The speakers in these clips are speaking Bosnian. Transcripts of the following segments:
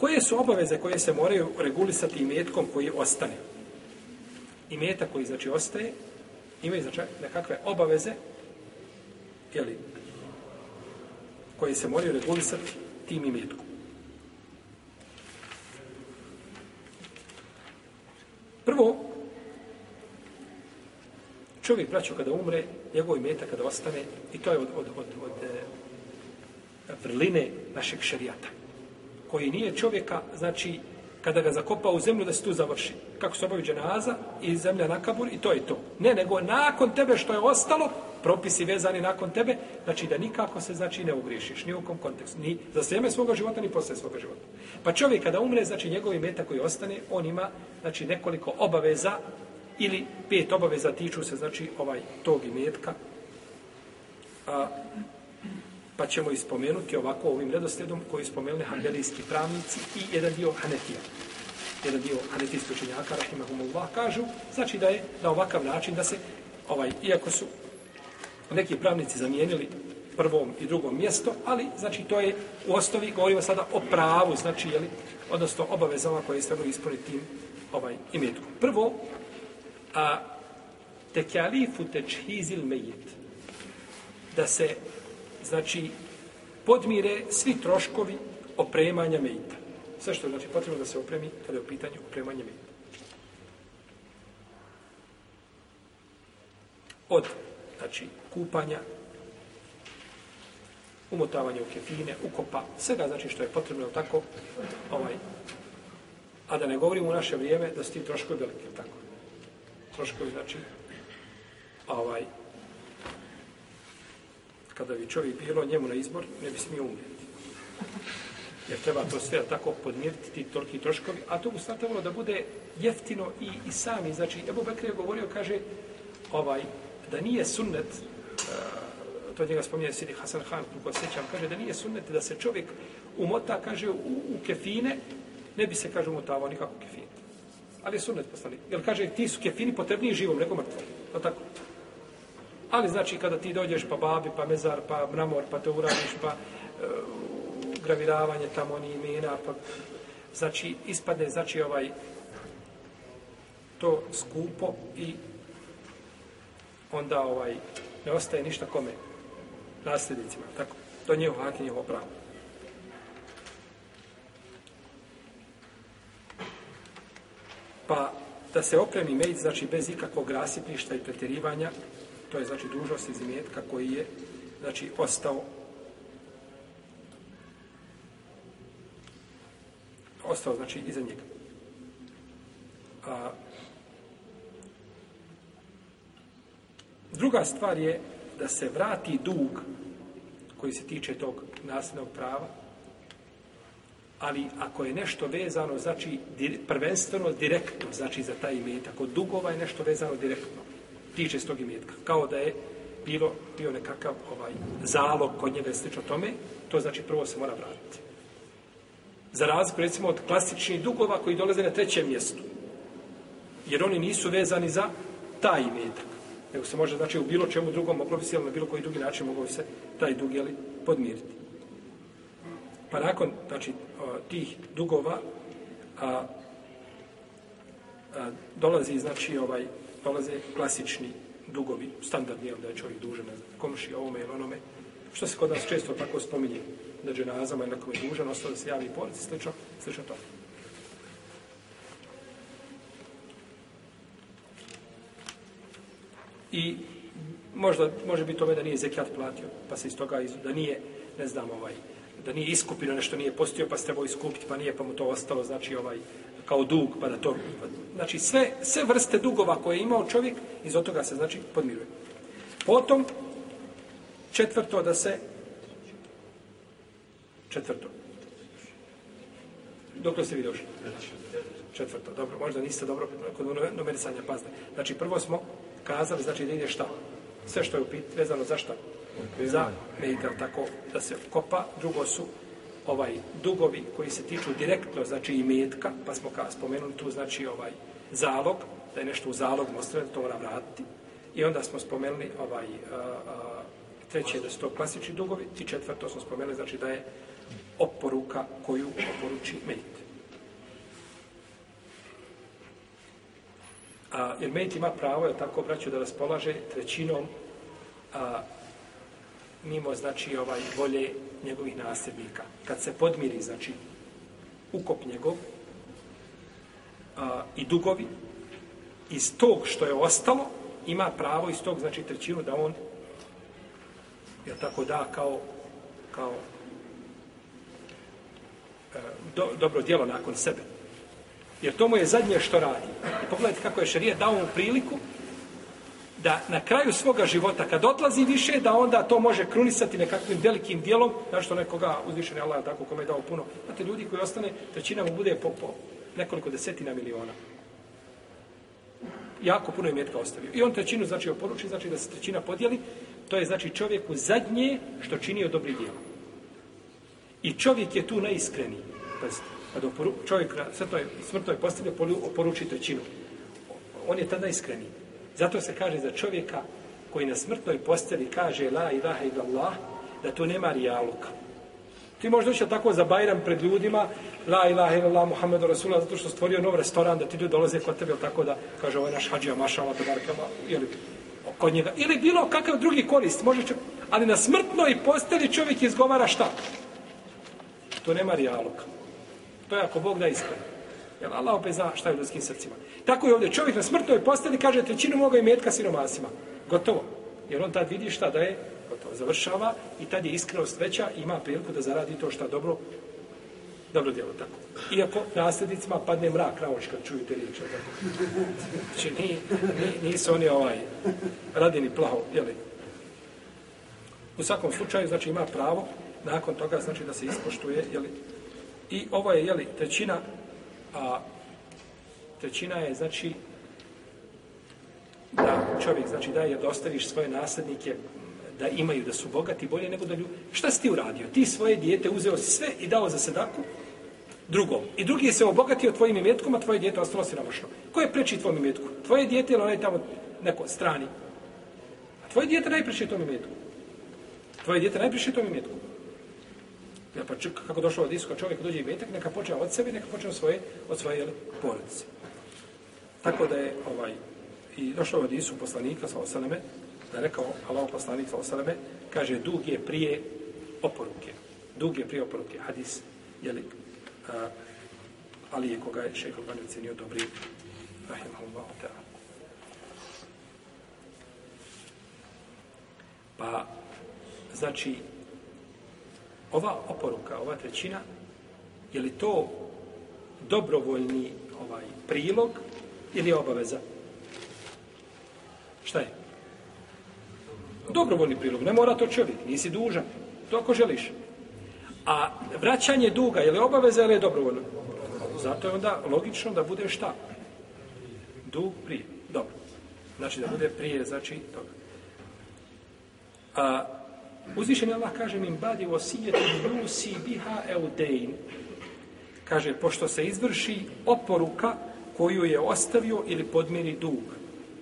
Koje su obaveze koje se moraju regulisati i metkom koji ostane? I meta koji znači ostaje, ima i znači nekakve obaveze jeli, koje se moraju regulisati tim imetkom. Prvo, čovjek braćo kada umre, njegov imetak kada ostane, i to je od, od, od, od, od eh, vrline našeg šarijata koji nije čovjeka, znači, kada ga zakopa u zemlju, da se tu završi. Kako se obavi dženaza i zemlja na kabur i to je to. Ne, nego nakon tebe što je ostalo, propisi vezani nakon tebe, znači da nikako se znači ne ugriješiš, ni u kom kontekstu, ni za sveme svoga života, ni posle svoga života. Pa čovjek kada umre, znači njegovi meta koji ostane, on ima znači, nekoliko obaveza ili pet obaveza tiču se znači ovaj tog imetka. A, pa ćemo ispomenuti ovako ovim redosljedom koji spomenuli hanbelijski pravnici i jedan dio hanetija. Jedan dio hanetijskih učenjaka, rahimahumullah, kažu, znači da je na ovakav način da se, ovaj, iako su neki pravnici zamijenili prvom i drugom mjesto, ali znači to je u osnovi, govorimo sada o pravu, znači, jeli, odnosno obavezama koje se trebaju ispuniti tim ovaj, imetku. Prvo, a, tekalifu tečhizil mejet, da se znači, podmire svi troškovi opremanja mejta. Sve što je znači, potrebno da se opremi kada je u pitanju opremanja mejta. Od, znači, kupanja, umotavanja u kefine, ukopa, svega, znači, što je potrebno, tako, ovaj, a da ne govorimo u naše vrijeme da su ti troškovi veliki, tako. Troškovi, znači, ovaj, kada bi čovjek bilo njemu na izbor, ne bi smio umjeti. Jer treba to sve tako podmiriti ti toliki troškovi, a to mu startavalo da bude jeftino i, i sami. Znači, Ebu Bekri je govorio, kaže, ovaj, da nije sunnet, eh, to njega spominje Sidi Hasan Khan, kako sećam, kaže da nije sunnet da se čovjek umota, kaže, u, u kefine, ne bi se, kaže, umotavao nikako kefine. Ali je sunnet postali. Jer kaže, ti su kefini potrebniji živom, nego mrtvom. To tako. Ali znači kada ti dođeš pa babi, pa mezar, pa mramor, pa to uradiš, pa e, graviravanje tamo ni imena, pa znači ispadne znači ovaj to skupo i onda ovaj ne ostaje ništa kome nasljednicima, tako. To nije hakin je pravo. Pa da se opremi med, znači bez ikakvog rasipništa i pretjerivanja, to je znači dužnost iz imetka koji je znači ostao ostao znači iza njega. A, druga stvar je da se vrati dug koji se tiče tog nasljednog prava, ali ako je nešto vezano, znači prvenstveno direktno, znači za taj imetak, od dugova je nešto vezano direktno tiče s tog imetka. Kao da je bilo, bio nekakav ovaj zalog kod njega slično tome, to znači prvo se mora vratiti. Za razliku, recimo, od klasičnih dugova koji dolaze na trećem mjestu. Jer oni nisu vezani za taj imetak. Nego se može, znači, u bilo čemu drugom moglo bi se, ali na bilo koji drugi način moglo bi se taj dug, jeli, podmiriti. Pa nakon, znači, tih dugova, a, a, dolazi, znači, ovaj, dolaze klasični dugovi, standardni, jel, da je čovjek dužan, ne znam, komši, ovome ili onome, što se kod nas često tako spominje, da je nazama, jednako je dužan, ostalo da se javi porac i slično, slično to. I možda, može biti tome da nije zekijat platio, pa se iz toga, iz, da nije, ne znam, ovaj, da nije iskupino nešto, nije postio, pa se trebao iskupiti, pa nije, pa mu to ostalo, znači, ovaj, kao dug, pa da to... Znači, sve, sve vrste dugova koje je imao čovjek, iz od toga se, znači, podmiruje. Potom, četvrto da se... Četvrto. Dok ste vi došli? Četvrto. Dobro, možda niste dobro kod ono numerisanja pazne. Znači, prvo smo kazali, znači, da ide šta? Sve što je upit, vezano za šta? Za, medite tako, da se kopa. Drugo su ovaj dugovi koji se tiču direktno znači i metka, pa smo kao spomenuli tu znači ovaj zalog, da je nešto u zalog mostre, da to mora vratiti. I onda smo spomenuli ovaj a, a, treće da su to klasični dugovi i četvrto smo spomenuli znači da je oporuka koju oporuči medit. A, jer medit ima pravo, je tako obraću, da raspolaže trećinom a, mimo znači ovaj volje njegovih nasljednika. Kad se podmiri znači ukop njegov a, i dugovi iz tog što je ostalo ima pravo iz tog znači trećinu da on je tako da kao kao a, e, do, dobro djelo nakon sebe. Jer to mu je zadnje što radi. I pogledajte kako je šarija dao mu priliku da na kraju svoga života, kad odlazi više, da onda to može krunisati nekakvim velikim dijelom, znaš što nekoga uzvišen je Allah, tako kome je dao puno. Znate, ljudi koji ostane, trećina mu bude po, po nekoliko desetina miliona. Jako puno je mjetka ostavio. I on trećinu, znači, oporuči, znači da se trećina podijeli, to je, znači, čovjeku zadnje što činio dobri dijel. I čovjek je tu najiskreniji. Pazite, kad oporu, čovjek, sve to je, smrto je postavio, oporuči trećinu. On je tada iskreniji. Zato se kaže za čovjeka koji na smrtnoj posteli kaže la ilaha ila Allah, da tu nema rijaluka. Ti možda će tako za Bajram pred ljudima, la ilaha ila Allah, Muhammedu Rasula, zato što stvorio nov restoran, da ti ljudi dolaze kod tebe, ili tako da kaže ovaj naš hađija, mašala, da barkama, ili kod njega. Ili bilo kakav drugi korist, možda će, ali na smrtnoj posteli čovjek izgovara šta? Tu nema rijaluka. To je ako Bog da iskreno. Jel Allah opet zna šta je u ljudskim srcima. Tako je ovdje čovjek na smrtnoj postavi kaže trećinu moga i metka siromasima. Gotovo. Jer on tad vidi šta da je, gotovo, završava i tad je iskrenost veća i ima priliku da zaradi to šta dobro, dobro djelo tako. Iako nasljednicima padne mrak na oči kad čuju te riječe. Znači, ni, ni, nisu oni ovaj radini plaho, jeli. U svakom slučaju, znači, ima pravo nakon toga, znači, da se ispoštuje, jeli. I ovo je, jeli, trećina a trećina je znači da čovjek znači da je dostaviš svoje nasljednike da imaju da su bogati bolje nego da ljudi. Šta si ti uradio? Ti svoje dijete uzeo si sve i dao za sedaku drugom. I drugi je se obogatio tvojim imetkom, a tvoje dijete ostalo si namošno. Ko je preči tvojim imetku? Tvoje dijete ili onaj tamo neko strani? A tvoje dijete najpreči tvojim imetku. Tvoje dijete najpreči tvojim imetku. Ja pa čak, kako došlo od iskoa čovjek dođe i metak, neka počne od sebe, neka počne od svoje, od svoje jel, porodice. Tako da je ovaj, i došlo od Isu poslanika sa Osaleme, da je rekao Allah poslanik sa Osaleme, kaže dug je prije oporuke. Dug je prije oporuke. Hadis, jel, a, ali je koga je šeho Bani ocenio dobri, rahimahullah, ta'ala. Pa, znači, ova oporuka, ova trećina, je li to dobrovoljni ovaj prilog ili obaveza? Šta je? Dobrovoljni prilog, ne mora to čovjek, nisi dužan, to ako želiš. A vraćanje duga, je li obaveza ili je dobrovoljno? Zato je onda logično da bude šta? Dug prije. Dobro. Znači da bude prije, znači toga. A, Uzvišeni Allah kaže im badi osijeti nusi biha eudein. Kaže, pošto se izvrši oporuka koju je ostavio ili podmiri dug.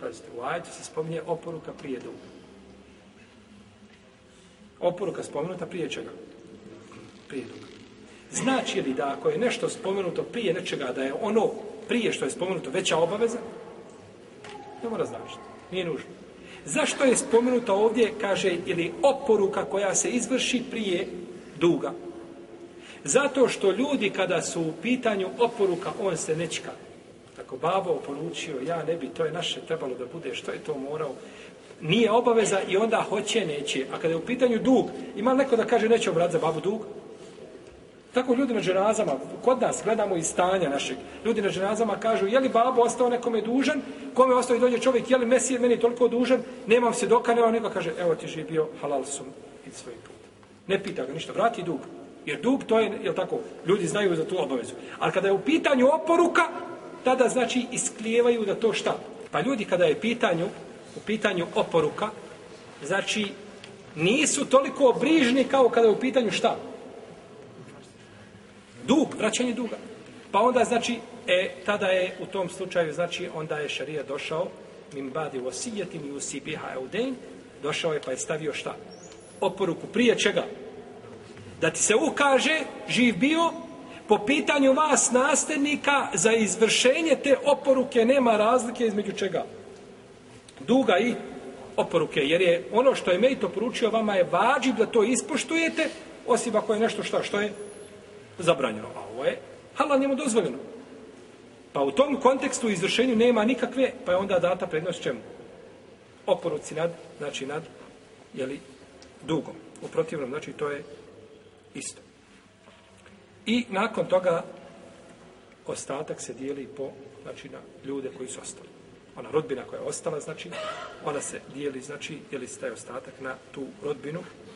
Pazite, u ajetu se spominje oporuka prije duga. Oporuka spomenuta prije čega? Prije duga. Znači li da ako je nešto spomenuto prije nečega, da je ono prije što je spomenuto veća obaveza? Ne mora značiti. Nije nužno. Zašto je spomenuta ovdje, kaže, ili oporuka koja se izvrši prije duga? Zato što ljudi kada su u pitanju oporuka, on se nečka. Tako babo oporučio, ja ne bi, to je naše trebalo da bude, što je to morao. Nije obaveza i onda hoće, neće. A kada je u pitanju dug, ima neko da kaže neće obrat za babu dug? Tako ljudi na ženazama, kod nas gledamo i stanja našeg, ljudi na ženazama kažu, je li babo ostao nekome dužan, kome ostao i dođe čovjek, je li mesije meni toliko dužan, nemam se doka, nema nego kaže, evo ti živ bio halal sum i svoj put. Ne pita ga ništa, vrati dug. Jer dug to je, je tako, ljudi znaju za tu obavezu. Ali kada je u pitanju oporuka, tada znači isklijevaju da to šta. Pa ljudi kada je pitanju, u pitanju oporuka, znači nisu toliko brižni kao kada je u pitanju šta dug, vraćanje duga. Pa onda znači, e, tada je u tom slučaju, znači, onda je šarija došao, min badi vosijetim i usibiha eudejn, došao je pa je stavio šta? Oporuku prije čega? Da ti se ukaže, živ bio, po pitanju vas nastavnika za izvršenje te oporuke nema razlike između čega? Duga i oporuke, jer je ono što je Mejto poručio vama je vađib da to ispoštujete, osim ako je nešto šta, što je zabranjeno, a ovo je halal njemu dozvoljeno. Pa u tom kontekstu izvršenju nema nikakve, pa je onda data prednost čemu? Oporuci nad, znači nad, jeli, dugom. U protivnom, znači to je isto. I nakon toga ostatak se dijeli po, znači na ljude koji su ostali. Ona rodbina koja je ostala, znači, ona se dijeli, znači, jeli se taj ostatak na tu rodbinu,